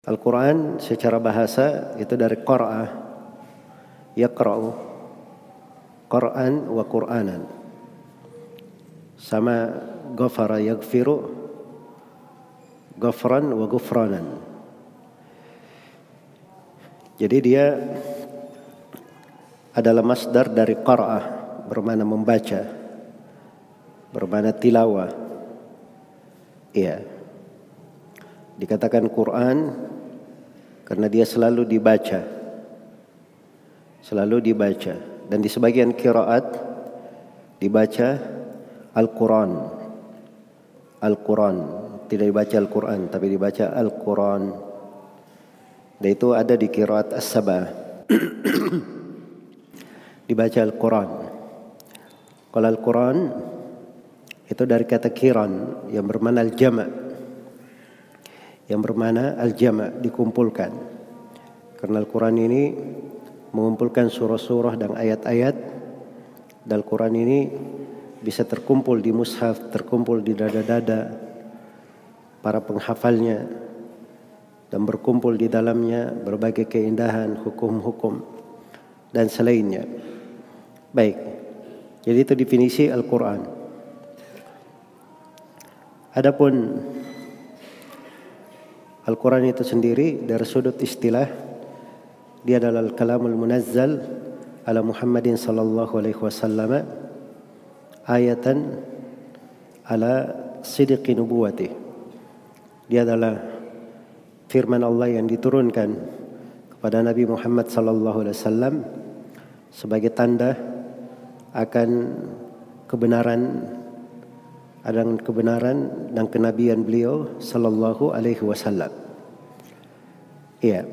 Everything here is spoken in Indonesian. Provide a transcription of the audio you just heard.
Al-Quran secara bahasa itu dari qara'a, yaqra'u, Quran wa Qur'anan. Sama ghafara yaghfiru, ghafran wa ghufranan. Jadi dia adalah masdar dari qara'ah bermana membaca, bermana tilawah. Iya. Dikatakan Quran karena dia selalu dibaca. Selalu dibaca dan di sebagian kiraat dibaca Al-Quran. Al-Quran. Tidak dibaca Al-Quran tapi dibaca Al-Quran. Dan itu ada di kiraat As-Sabah. dibaca Al-Quran. Kalau Al-Quran itu dari kata kiran yang bermakna al-jama' yang bermana al-jama' dikumpulkan. Karena Al-Quran ini mengumpulkan surah-surah dan ayat-ayat dan Al-Quran ini bisa terkumpul di mushaf, terkumpul di dada-dada para penghafalnya dan berkumpul di dalamnya berbagai keindahan, hukum-hukum dan selainnya. Baik. Jadi itu definisi Al-Quran. Adapun Al-Quran itu sendiri dari sudut istilah dia adalah kalamul munazzal ala Muhammadin sallallahu alaihi wasallam ayatan ala sidqi nubuwati. Dia adalah firman Allah yang diturunkan kepada Nabi Muhammad sallallahu alaihi wasallam sebagai tanda akan kebenaran dan kebenaran dan kenabian beliau sallallahu alaihi wasallam. Iya.